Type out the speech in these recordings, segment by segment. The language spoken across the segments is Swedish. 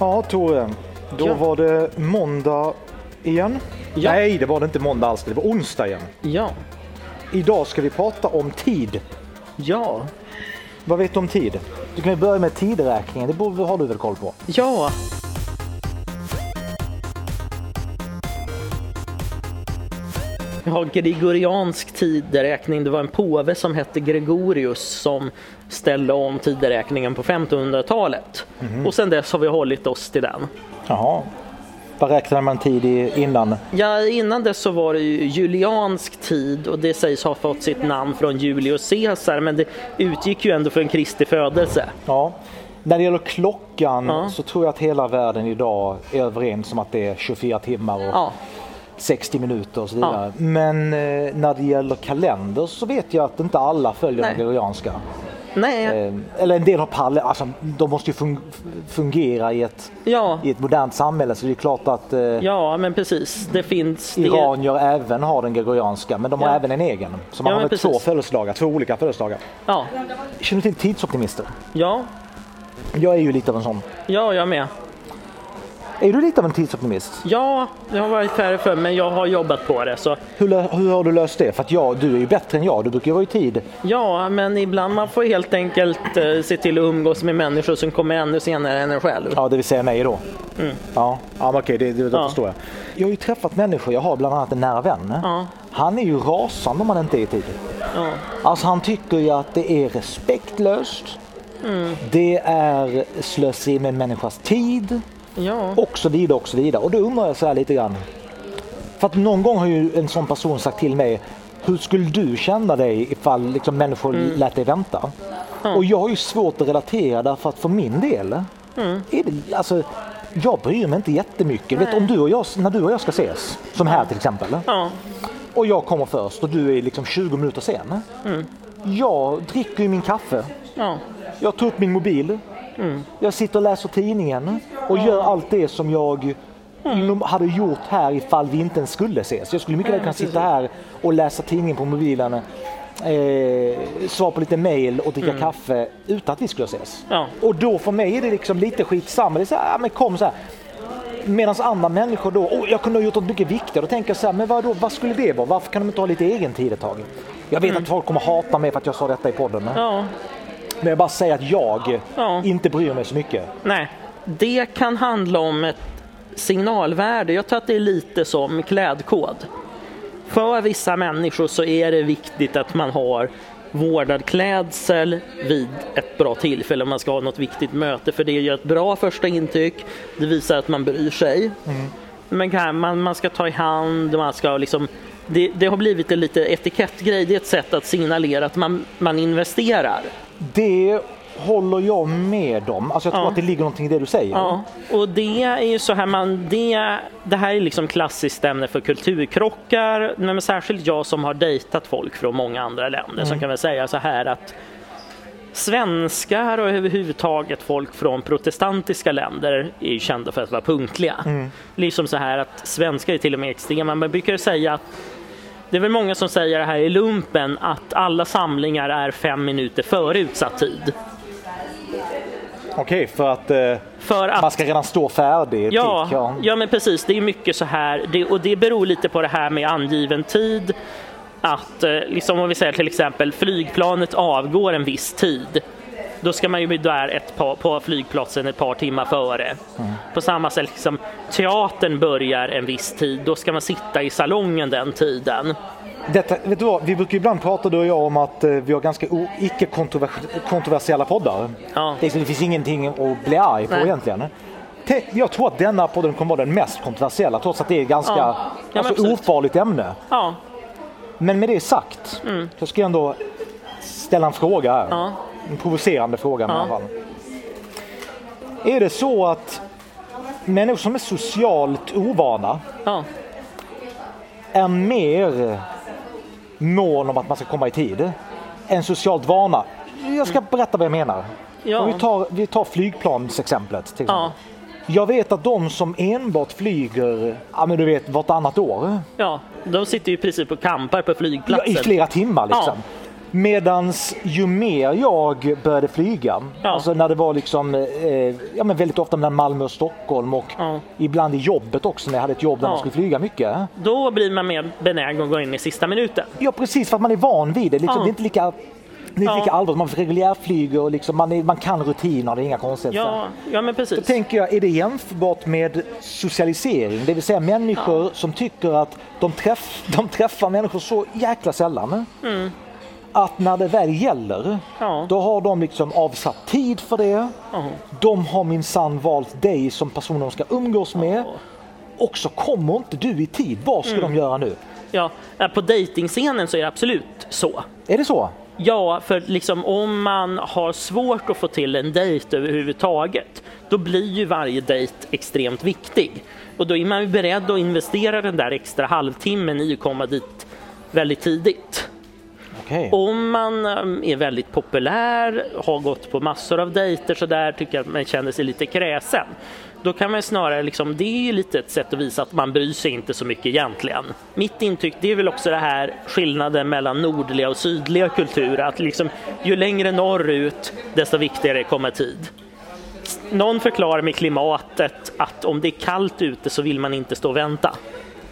Ja, Tore. Då Ja. var det måndag igen. Ja. Nej, det var det inte måndag alls. Det var onsdag igen. Ja, Idag ska vi prata om tid. ja, Vad vet du om tid? Du kan vi börja med tideräkningen. Det har du väl koll på? ja. Ja, gregoriansk tideräkning. Det var en påve som hette Gregorius som ställde om tideräkningen på 1500-talet. Och sedan dess har vi hållit oss till den. Jaha. Vad räknade man tid i innan? Ja, innan dess så var det ju juliansk tid och det sägs ha fått sitt namn från Julius Caesar men det utgick ju ändå från Kristi födelse. Ja. När det gäller klockan Ja. så tror jag att hela världen idag är överens om att det är 24 timmar och Ja, 60 minuter och så vidare. Men eh, när det gäller kalender så vet jag att inte alla följer Nej. den gregorianska. nej, Eh, eller en del har pallet, alltså de måste ju fun- fungera i ett, ja, i ett modernt samhälle så det är klart att eh, ja men precis. Det finns... Det, iranier även har den gregorianska men de har Ja. även en egen. Så man Ja, har två födelsedagar, två olika födelsedagar. ja, Känner du till tidsoptimister? ja, Jag är ju lite av en sån. ja, jag med. Är du lite av en tidsoptimist? Ja, det har varit färre för men jag har jobbat på det. Så Hur, hur har du löst det? För att jag, du är ju bättre än jag, du brukar ju vara i tid. ja, men ibland man får helt enkelt eh, se till att umgås med människor som kommer ännu senare än en själv. Ja, det vill säga mig då. Ja, ja men okej, det, det, det Ja. förstår jag. Jag har ju träffat människor, jag har bland annat en nära vän. Ja. Han är ju rasande om han inte är i tid. Ja, Alltså han tycker ju att det är respektlöst. Det är slöseri med människas tid ja, och så vidare och så vidare. Och då undrar jag så här lite grann. För att någon gång har ju en sån person sagt till mig hur skulle du känna dig ifall liksom människor lät dig vänta? Och jag har ju svårt att relatera därför att för min del är det, alltså, jag bryr mig inte jättemycket. Vet, om du och jag, när du och jag ska ses, som här till exempel, ja, och jag kommer först och du är liksom 20 minuter sen. Jag dricker ju min kaffe, ja, jag tar upp min mobil, jag sitter och läser tidningen och gör allt det som jag nom- hade gjort här ifall vi inte ens skulle ses. Jag skulle mycket väl kunna sitta här och läsa tidningen på mobilen, eh, svara på lite mail och dricka kaffe utan att vi skulle ses. Ja. Och då för mig är det liksom lite skitsamma. Det är så här, men kom så här. Medan andra människor då, oh, jag kunde ha gjort något mycket viktigare. Då tänker jag så här, men vad, då, vad skulle det vara? Varför kan de inte ha lite egen tid ett tag? Jag vet att folk kommer hata mig för att jag sa detta i podden. ja. Men jag bara säger att jag Ja. inte bryr mig så mycket. Nej, det kan handla om ett signalvärde. Jag tror att det är lite som klädkod. För vissa människor så är det viktigt att man har vårdad klädsel vid ett bra tillfälle om man ska ha något viktigt möte för det ger ett bra första intryck. Det visar att man bryr sig. Men kan- man, man ska ta i hand, man ska liksom det, det har blivit en lite etikettgrej, det är ett sätt att signalera att man, man investerar. Det håller jag med om. Alltså jag tror Ja. att det ligger någonting i det du säger. Ja, och det är ju så här man, det, det här är liksom klassiskt ämne för kulturkrockar, men särskilt jag som har dejtat folk från många andra länder som kan väl säga så här att svenskar och överhuvudtaget folk från protestantiska länder är kända för att vara punktliga. Liksom så här att svenskar är till och med extrema. Man brukar säga att det är väl många som säger det här i lumpen att alla samlingar är fem minuter före utsatt tid. Okej, för att eh, För att man ska redan stå färdig. ja. ja men precis. Det är mycket så här det, och det beror lite på det här med angiven tid. Att eh, liksom om vi säger till exempel flygplanet avgår en viss tid. Då ska man ju bli där ett par, på flygplatsen ett par timmar före. På samma sätt liksom teatern börjar en viss tid. Då ska man sitta i salongen den tiden. Detta, vet du vad, vi brukar ibland prata du och jag om att eh, vi har ganska icke-kontroversiella poddar. Ja. Det, finns ingenting att bli arg på Nej. egentligen. Jag tror att denna podden kommer vara den mest kontroversiella trots att det är ett ganska Ja. Ja, alltså, ofarligt ämne. Ja, Men med det sagt så ska jag ändå ställa en fråga här. Mm. ja, En provocerande fråga i Ja. alla fall. Är det så att människor som är socialt ovana ja. är mer mån om att man ska komma i tid än socialt vana? Jag ska berätta vad jag menar. Ja. Om vi, tar, vi tar flygplansexemplet. Till exempel. Ja. Jag vet att de som enbart flyger ja, men du vet, vartannat år, ja, de sitter ju i princip och kampar på ja, flygplatsen. i flera timmar liksom. Ja. Medans ju mer jag började flyga, Ja. alltså när det var liksom, eh, ja men väldigt ofta mellan Malmö och Stockholm och Ja. ibland i jobbet också när jag hade ett jobb där Ja. man skulle flyga mycket. Då blir man mer benägen att gå in i sista minuten. Ja precis, för att man är van vid det. Liksom, Ja. Det är inte lika, det är inte Ja. lika allvarligt. Man reguljärflyger och liksom, man, är, man kan rutiner, det är inga konstigheter. Ja, ja men Då precis. tänker jag, är det jämförbart med socialisering? Det vill säga människor som tycker att de, träff, de träffar människor så jäkla sällan. Att när det väl gäller. Ja. då har de liksom avsatt tid för det. Ja. De har minsann valt dig som person de ska umgås med. Och så kommer inte du i tid. Vad ska Mm. de göra nu? Ja, eh, på dejtingscenen så är det absolut så. Är det så? Ja, för liksom om man har svårt att få till en dejt överhuvudtaget, då blir ju varje dejt extremt viktig. Och då är man ju beredd att investera den där extra halvtimmen i att komma dit väldigt tidigt. Okay. Om man um, är väldigt populär, har gått på massor av dejter så där tycker jag att man känner sig lite kräsen. Då kan man snarare, liksom, det är ju lite ett sätt att visa att man bryr sig inte så mycket egentligen. Mitt intryck det är väl också det här skillnaden mellan nordliga och sydliga kulturer. Att liksom, ju längre norrut desto viktigare är att komma i tid. Någon förklarar med klimatet att om det är kallt ute så vill man inte stå och vänta.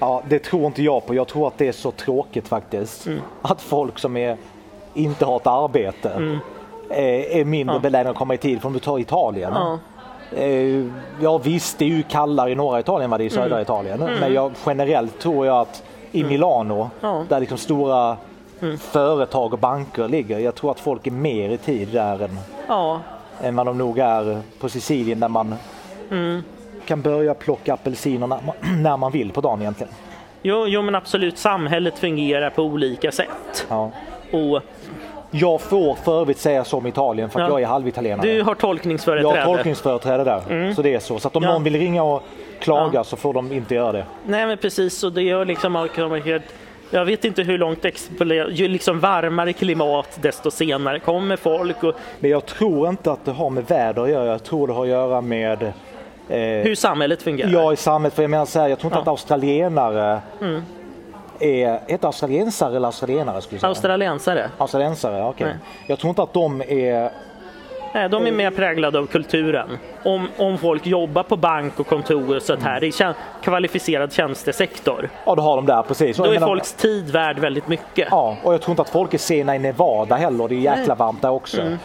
Ja, det tror inte jag på. Jag tror att det är så tråkigt faktiskt. Mm. Att folk som är, inte har ett arbete Mm. är, är mindre benägna att komma i tid. För om du tar Italien. Ja. Eh, ja visst, det är ju kallare i norra Italien än vad det är i södra Mm. Italien. Men jag, generellt tror jag att i Milano, Ja. Mm. där liksom stora företag och banker ligger. Jag tror att folk är mer i tid där än, Ja, än vad de nog är på Sicilien där man Mm. Kan börja plocka apelsiner när man, vill på dagen egentligen. jo, jo men absolut, samhället fungerar på olika sätt. Ja. Och Jag får för övrigt säga som Italien för att Ja. jag är halvitalienare. du har jag har tolkningsföreträde. tolkningsföreträde där. Så det är så. Så att om Ja. någon vill ringa och klaga Ja. så får de inte göra det. Nej men precis, och det gör liksom jag vet inte hur långt ju liksom varmare klimat desto senare kommer folk och Men jag tror inte att det har med väder att göra. Jag tror det har att göra med hur samhället fungerar. jag i samhället. För jag menar så här, jag tror inte Ja. att australienare är, heter australiensare eller australienare? Skulle säga. Australiensare, Australiensare, okej. Nej. Jag tror inte att de är nej, de är mer präglade av kulturen. Om, om folk jobbar på bank och kontor och sånt här, är tjän- kvalificerad tjänstesektor. Ja, det har de där precis. Då är menar- folks tid värd väldigt mycket. Ja, och jag tror inte att folk är sena i Nevada heller. Det är jäkla Nej. varmt där också. Mm,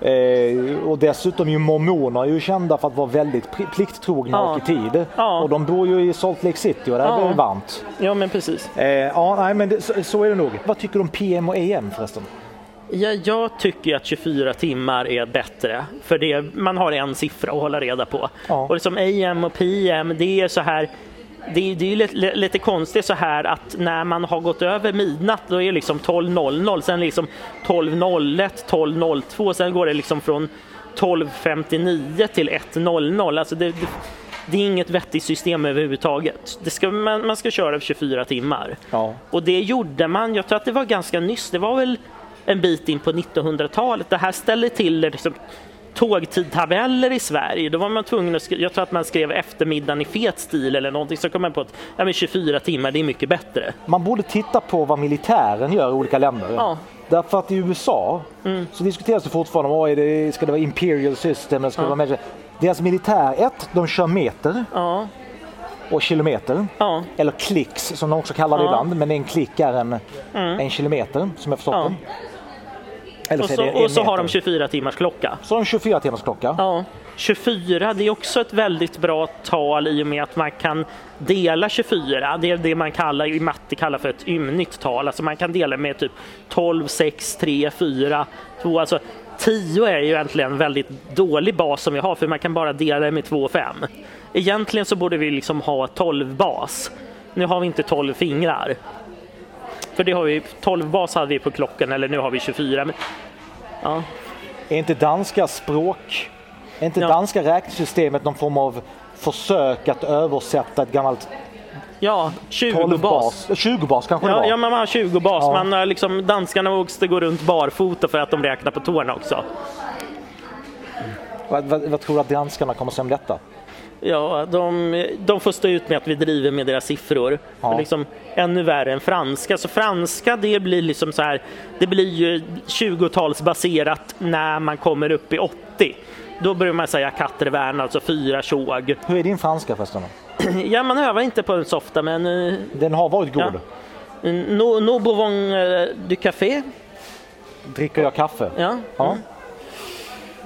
ja. Eh, och dessutom ju mormoner är ju kända för att vara väldigt plikttrogna Ja. och i tid. Ja. Och de bor ju i Salt Lake City och där Ja. är det varmt. ja men precis. Eh, ja, nej, men det, så, så är det nog. Vad tycker du om PM och EM förresten? Ja, jag tycker att 24 timmar är bättre för det, man har en siffra att hålla reda på. Ja. Och liksom AM och PM, det är så här det, är- det är lite, lite konstigt så här att när man har gått över midnatt då är det liksom 12.00, sen liksom 12.01, 12.02, sen går det liksom från 12.59 till 1.00. Alltså det, det, det är inget vettigt system överhuvudtaget. Det ska, man, man ska köra över 24 timmar. Ja. Och det gjorde man, jag tror att det var ganska nyss, det var väl en bit in på 1900-talet. Det här ställde till liksom, tågtidtabeller i Sverige. Då var man tvungen att skriva, jag tror att man skrev eftermiddagen i fet stil eller någonting. Så kom man på att ja, men 24 timmar, det är mycket bättre. Man borde titta på vad militären gör i olika länder. Ja. Mm. Därför att i USA så diskuteras det fortfarande om är det, ska det vara imperial system eller ska det vara measure? Deras militär, ett, de kör meter Ja, och kilometer. ja, Eller klicks som de också kallar det Ja. ibland. Men en klick är en, en kilometer som jag förstått Ja. det. Eller och så, och så har de 24 timmars klocka. Så har de 24 timmars klocka. Ja, 24 det är också ett väldigt bra tal i och med att man kan dela 24. Det är det man kallar, i matte kallar för ett ymnigt tal. Alltså man kan dela med typ 12, 6, 3, 4, 2. Alltså 10 är ju egentligen en väldigt dålig bas som vi har för man kan bara dela det med 2 och 5. Egentligen så borde vi liksom ha 12 bas. Nu har vi inte 12 fingrar. För det har vi, 12 bas hade vi på klockan eller nu har vi 24. Men, ja. Är inte danska språk, är inte Ja. danska räknesystemet någon form av försök att översätta ett gammalt ja, 20 12 bas. bas? 20 bas kanske det Ja, var? ja, man har 20 bas. Ja. Man liksom, danskarna måste gå runt barfota för att de räknar på tårna också. Vad, vad, vad tror du att danskarna kommer säga om detta? Ja, de, de får stå ut med att vi driver med deras siffror. Ja. Liksom, ännu värre än franska. Så franska det blir liksom så här, det blir ju 20-talsbaserat när man kommer upp i 80. Då börjar man säga kattervärn, alltså fyra tjog. Hur är din franska förresten? Ja, man övar inte på den så ofta, men eh, Den har varit god. Ja. no, no buvons eh, du café. Dricker jag kaffe? Ja. Ja.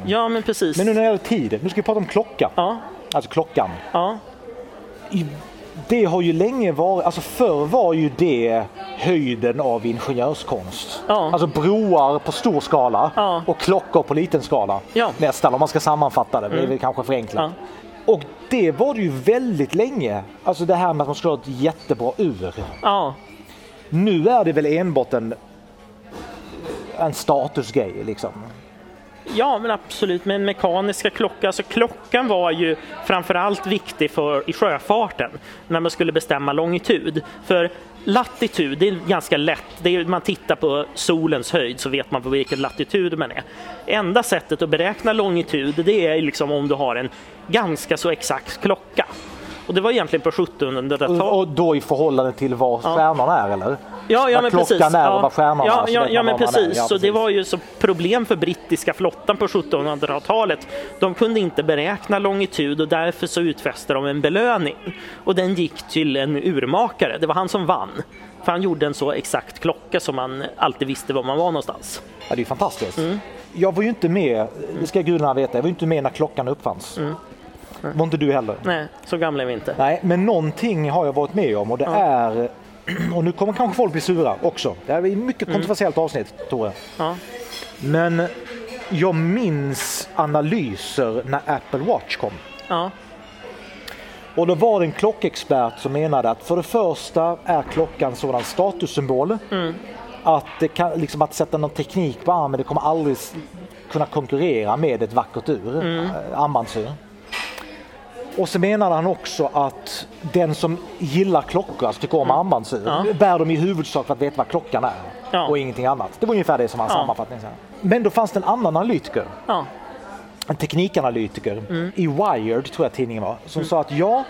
ja, men precis. Men nu när det gäller tid, nu ska vi prata om klocka. Ja, Alltså klockan. ja, I- Det har ju länge varit, alltså förr var ju det höjden av ingenjörskonst. Ja. Alltså broar på stor skala Ja. och klockor på liten skala. Ja. Nästan om man ska sammanfatta det, det är väl kanske förenklat. Och det var det ju väldigt länge. Alltså det här med att man skulle ha ett jättebra ur. ja. Nu är det väl enbart en, en statusgrej liksom. Ja, men absolut. med mekaniska klocka, alltså klockan var ju framförallt viktig för, i sjöfarten när man skulle bestämma longitud. För latitud, det är ganska lätt. Det är, man tittar på solens höjd så vet man på vilken latitud man är. Enda sättet att beräkna longitud det är liksom om du har en ganska så exakt klocka. Och det var egentligen på 1700-talet. Och, då i förhållande till vad stjärnan är eller? Ja, ja men klockan precis. är ja. vad stjärnan ja, är, Ja, ja, men precis. Ja, Så det precis. var ju så problem för brittiska flottan på 1700-talet. De kunde inte beräkna longitud och därför så utfäste de en belöning. Och den gick till en urmakare. Det var han som vann. För han gjorde en så exakt klocka som man alltid visste var man var någonstans. Ja, det är fantastiskt. Mm. Jag var ju inte med, det ska gudarna veta, jag var ju inte med när klockan uppfanns. Mm. Var inte du heller? Nej, så gamla är vi inte. Nej, men någonting har jag varit med om och det är, och nu kommer kanske folk bli sura också. Det här är ett mycket Mm. kontroversiellt avsnitt, Tore. Ja, Men jag minns analyser när Apple Watch kom. ja, Och då var det en klockexpert som menade att för det första är klockan sådan statussymbol Mm. att, det kan, liksom att sätta någon teknik på armen det kommer aldrig kunna konkurrera med ett vackert ur, Mm. äh, armbandsur. Och så menade han också att den som gillar klockor, alltså tycker om armbandsur, Mm. Ja. bär dem i huvudsak för att veta vad klockan är Ja. och ingenting annat. Det var ungefär det som hans Ja. sammanfattning. sa. Men då fanns det en annan analytiker ja, en teknikanalytiker Mm. i Wired, tror jag tidningen var, som sa att ja,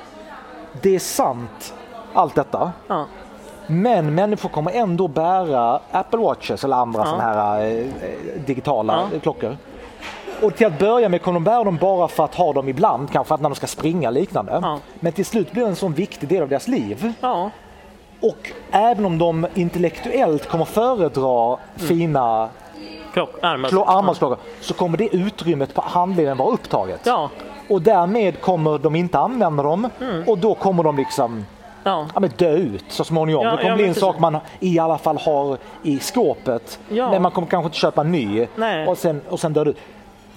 det är sant allt detta. Men människor kommer ändå bära Apple Watches eller andra Ja. här eh, digitala Ja. klockor. Och till att börja med kommer de bära dem bara för att ha dem ibland, kanske att när de ska springa liknande. Ja. Men till slut blir det en sån viktig del av deras liv. ja, Och även om de intellektuellt kommer föredra fina klock, armar. klo- armbandsklockor så kommer det utrymmet på handleden vara upptaget. Ja, Och därmed kommer de inte använda dem Mm. och då kommer de liksom ja, ja, dö ut så småningom. Ja, det kommer bli en sak man i alla fall har i skåpet. Men man kommer kanske inte köpa en ny Nej. och sen, och sen dör det ut.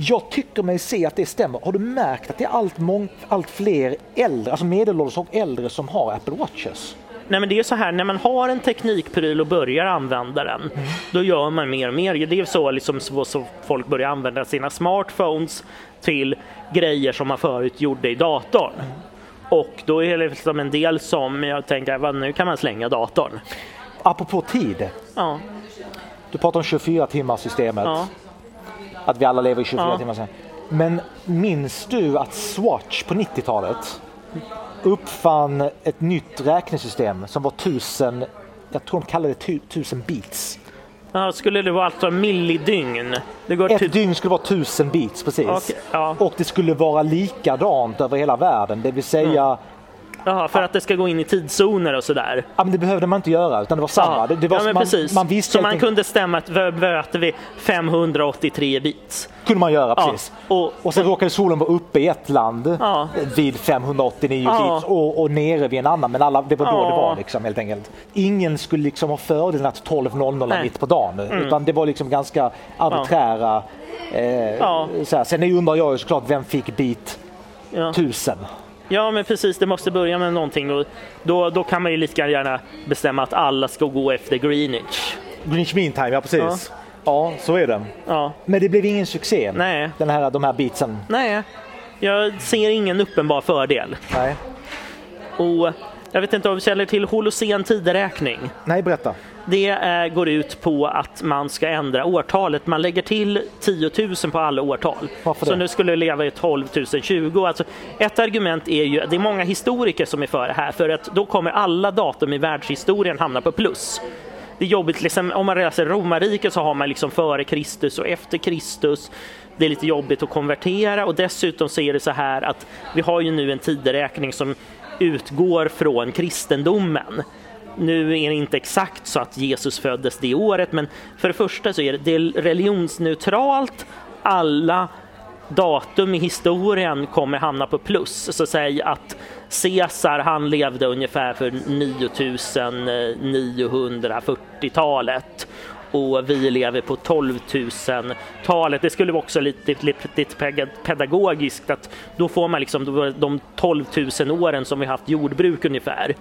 Jag tycker mig se att det stämmer. Har du märkt att det är allt, mång, allt fler äldre, alltså medelålders och äldre som har Apple Watches? Nej men det är så här, när man har en teknikpryl och börjar använda den, då gör man mer och mer. Det är så, liksom, så, så folk börjar använda sina smartphones till grejer som man förut gjorde i datorn. Och då är det liksom en del som jag tänker, vad, nu kan man slänga datorn. Apropå tid. Ja, Du pratar om 24 timmars systemet. ja, Att vi alla lever i 24 Ja. timmar sen. Men minns du att Swatch på 90-talet uppfann ett nytt räknesystem som var tusen, jag tror de kallade det tu, tusen beats. ja skulle det vara alltså millidygn? Det går Ett till... dygn skulle vara tusen beats precis. Okej, ja. Och det skulle vara likadant över hela världen. Det vill säga, Mm. Jaha, för att det ska gå in i tidszoner och sådär. ja, men det behövde man inte göra utan det var samma. Ja, Det, det var, ja, men man, precis. man visste så man kunde stämma att vi möter vi 583 bits. kunde man göra Ja, precis. och- Och sen råkade solen vara uppe i ett land Ja. vid 589 Ja. beats och, och nere vid en annan. Men alla, det var då Ja. det var liksom helt enkelt. Ingen skulle liksom ha fördelen att 12.00 är. Mm. mitt på dagen. Utan det var liksom ganska arbiträra. Eh, Ja. Sen undrar jag ju såklart vem fick bit Ja. 1000? Ja, men precis. Det måste börja med någonting. Och då, då kan man ju lika gärna bestämma att alla ska gå efter Greenwich. Greenwich Mean Time, ja precis. Ja. så är det. Ja, Men det blev ingen succé. nej, Den här, de här beatsen. nej. Jag ser ingen uppenbar fördel. Nej. Och Jag vet inte om du känner till Holocen tideräkning? Nej, berätta. Det eh, går ut på att man ska ändra årtalet. Man lägger till 10 000 på alla årtal. Varför Så det? nu skulle leva i 12 020. Alltså, ett argument är ju, det är många historiker som är för det här, för att då kommer alla datum i världshistorien hamna på plus. Det är jobbigt, liksom, om man läser romarriket så har man liksom före Kristus och efter Kristus. Det är lite jobbigt att konvertera och dessutom så är det så här att vi har ju nu en tideräkning som utgår från kristendomen. Nu är det inte exakt så att Jesus föddes det året, men för det första så är det, det är religionsneutralt. Alla datum i historien kommer hamna på plus. Så säg att Caesar han levde ungefär för 9940-talet och vi lever på 12 000-talet. Det skulle vara också lite, lite, lite pedagogiskt att då får man liksom de 12 000 åren som vi haft jordbruk ungefär.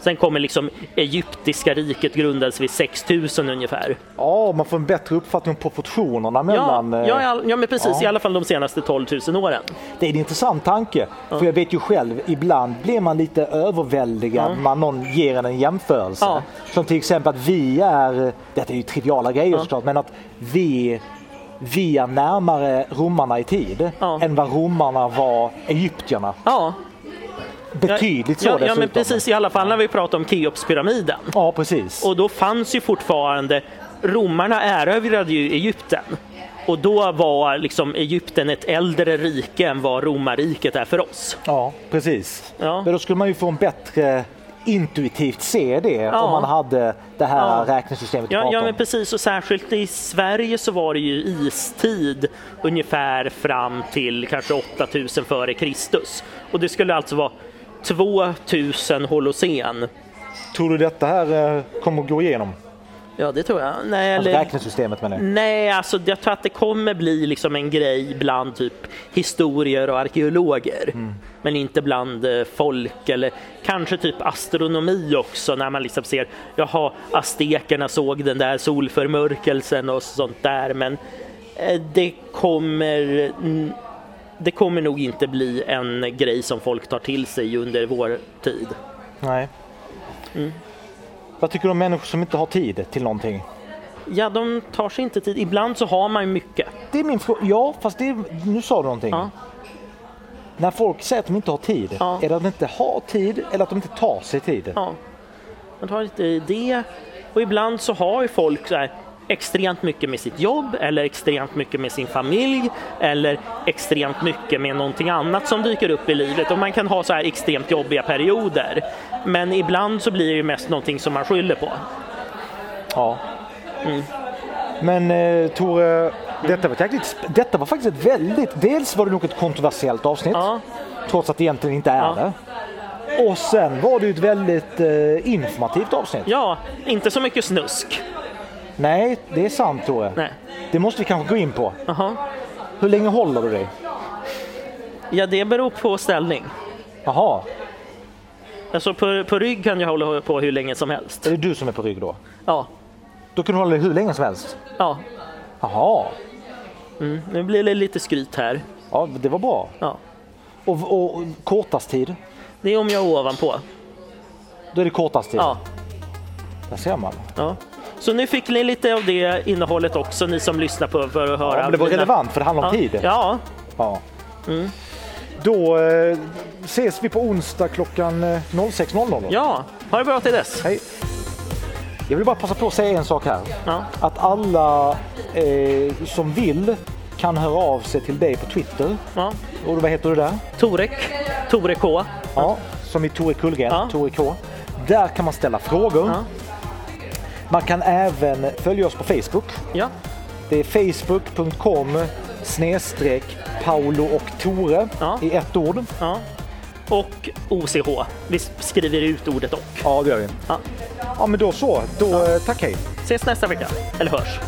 Sen kommer liksom egyptiska riket grundades vid 6000 ungefär. Ja, man får en bättre uppfattning om proportionerna Ja, mellan... eh, ja, ja, ja men precis, ja. i alla fall de senaste 12 000 åren. Det är en intressant tanke. För jag vet ju själv, ibland blir man lite överväldigad när någon ger en en jämförelse. Ja. Som till exempel att vi är, detta är ju triviala grejer såklart, men att vi, vi är närmare romarna i tid Ja. än vad romarna var egyptierna. Ja, Betydligt så ja, ja dessutom. men precis i alla fall när vi pratar om Keopspyramiden. Ja, precis. Och då fanns ju fortfarande, romarna erövrade ju Egypten. Och då var liksom Egypten ett äldre rike än vad romarriket är för oss. Ja, precis. Ja. Men då skulle man ju få en bättre intuitivt se det om man hade det här Ja. räknesystemet Ja, ja men precis och särskilt i Sverige så var det ju istid ungefär fram till kanske 8000 före Kristus. Och det skulle alltså vara 2000 Holocen. Tror du detta här eh, kommer att gå igenom? Ja det tror jag. Nej, Alltså eller... räknesystemet menar jag. Nej, alltså jag tror att det kommer bli liksom en grej bland typ historier och arkeologer. Men inte bland eh, folk eller kanske typ astronomi också när man liksom ser, jaha, aztekerna såg den där solförmörkelsen och sånt där. Men eh, det kommer, mm, det kommer nog inte bli en grej som folk tar till sig under vår tid. Nej. Mm. Vad tycker du om människor som inte har tid till någonting? Ja, de tar sig inte tid. Ibland så har man mycket. Det är min fråga. Ja, fast det är... nu sa du någonting. Ja. När folk säger att de inte har tid, Ja. är det att de inte har tid eller att de inte tar sig tid? Ja, man tar lite det. Och ibland så har ju folk så här extremt mycket med sitt jobb eller extremt mycket med sin familj eller extremt mycket med någonting annat som dyker upp i livet och man kan ha så här extremt jobbiga perioder. Men ibland så blir det ju mest någonting som man skyller på. Ja. Mm. Men eh, Tore, detta var, sp- detta var faktiskt ett väldigt... Dels var det nog ett kontroversiellt avsnitt, Ja, trots att det egentligen inte är Ja. det. Och sen var det ju ett väldigt eh, informativt avsnitt. ja inte så mycket snusk. Nej, det är sant Tore. Nej. Det måste vi kanske gå in på. Jaha. Hur länge håller du dig? Ja, det beror på ställning. Jaha, Alltså på, på rygg kan jag hålla på hur länge som helst. är det du som är på rygg då? Ja, Då kan du hålla dig hur länge som helst? ja. Jaha, Mm. Nu blir det lite skryt här. ja, det var bra. Ja. Och, och, och kortast tid? Det är om jag är ovanpå. Då är det kortast tid? Ja. Där ser man. Ja. Så nu fick ni lite av det innehållet också, ni som lyssnar på för att höra. Ja, men det var mina- relevant för det handlar om Ja. tid. Ja, Ja. Då eh, ses vi på onsdag klockan eh, 06.00. ja. Ha det bra till dess. Hej. Jag vill bara passa på att säga en sak här. Ja. Att alla eh, som vill kan höra av sig till dig på Twitter. Ja. Och vad heter du där? Torek, Tore K. Ja, som i Tore Kullgren, Ja. Tore K. Där kan man ställa frågor. Ja. Man kan även följa oss på Facebook. Ja. Det är facebook.com snedstreck Paolo och Tore Ja. i ett ord. ja. Och OCH. Vi skriver ut ordet och. Ja, det gör vi. Ja. Ja, men då så. Då, eh, tack hej. Ses nästa vecka. Eller hörs.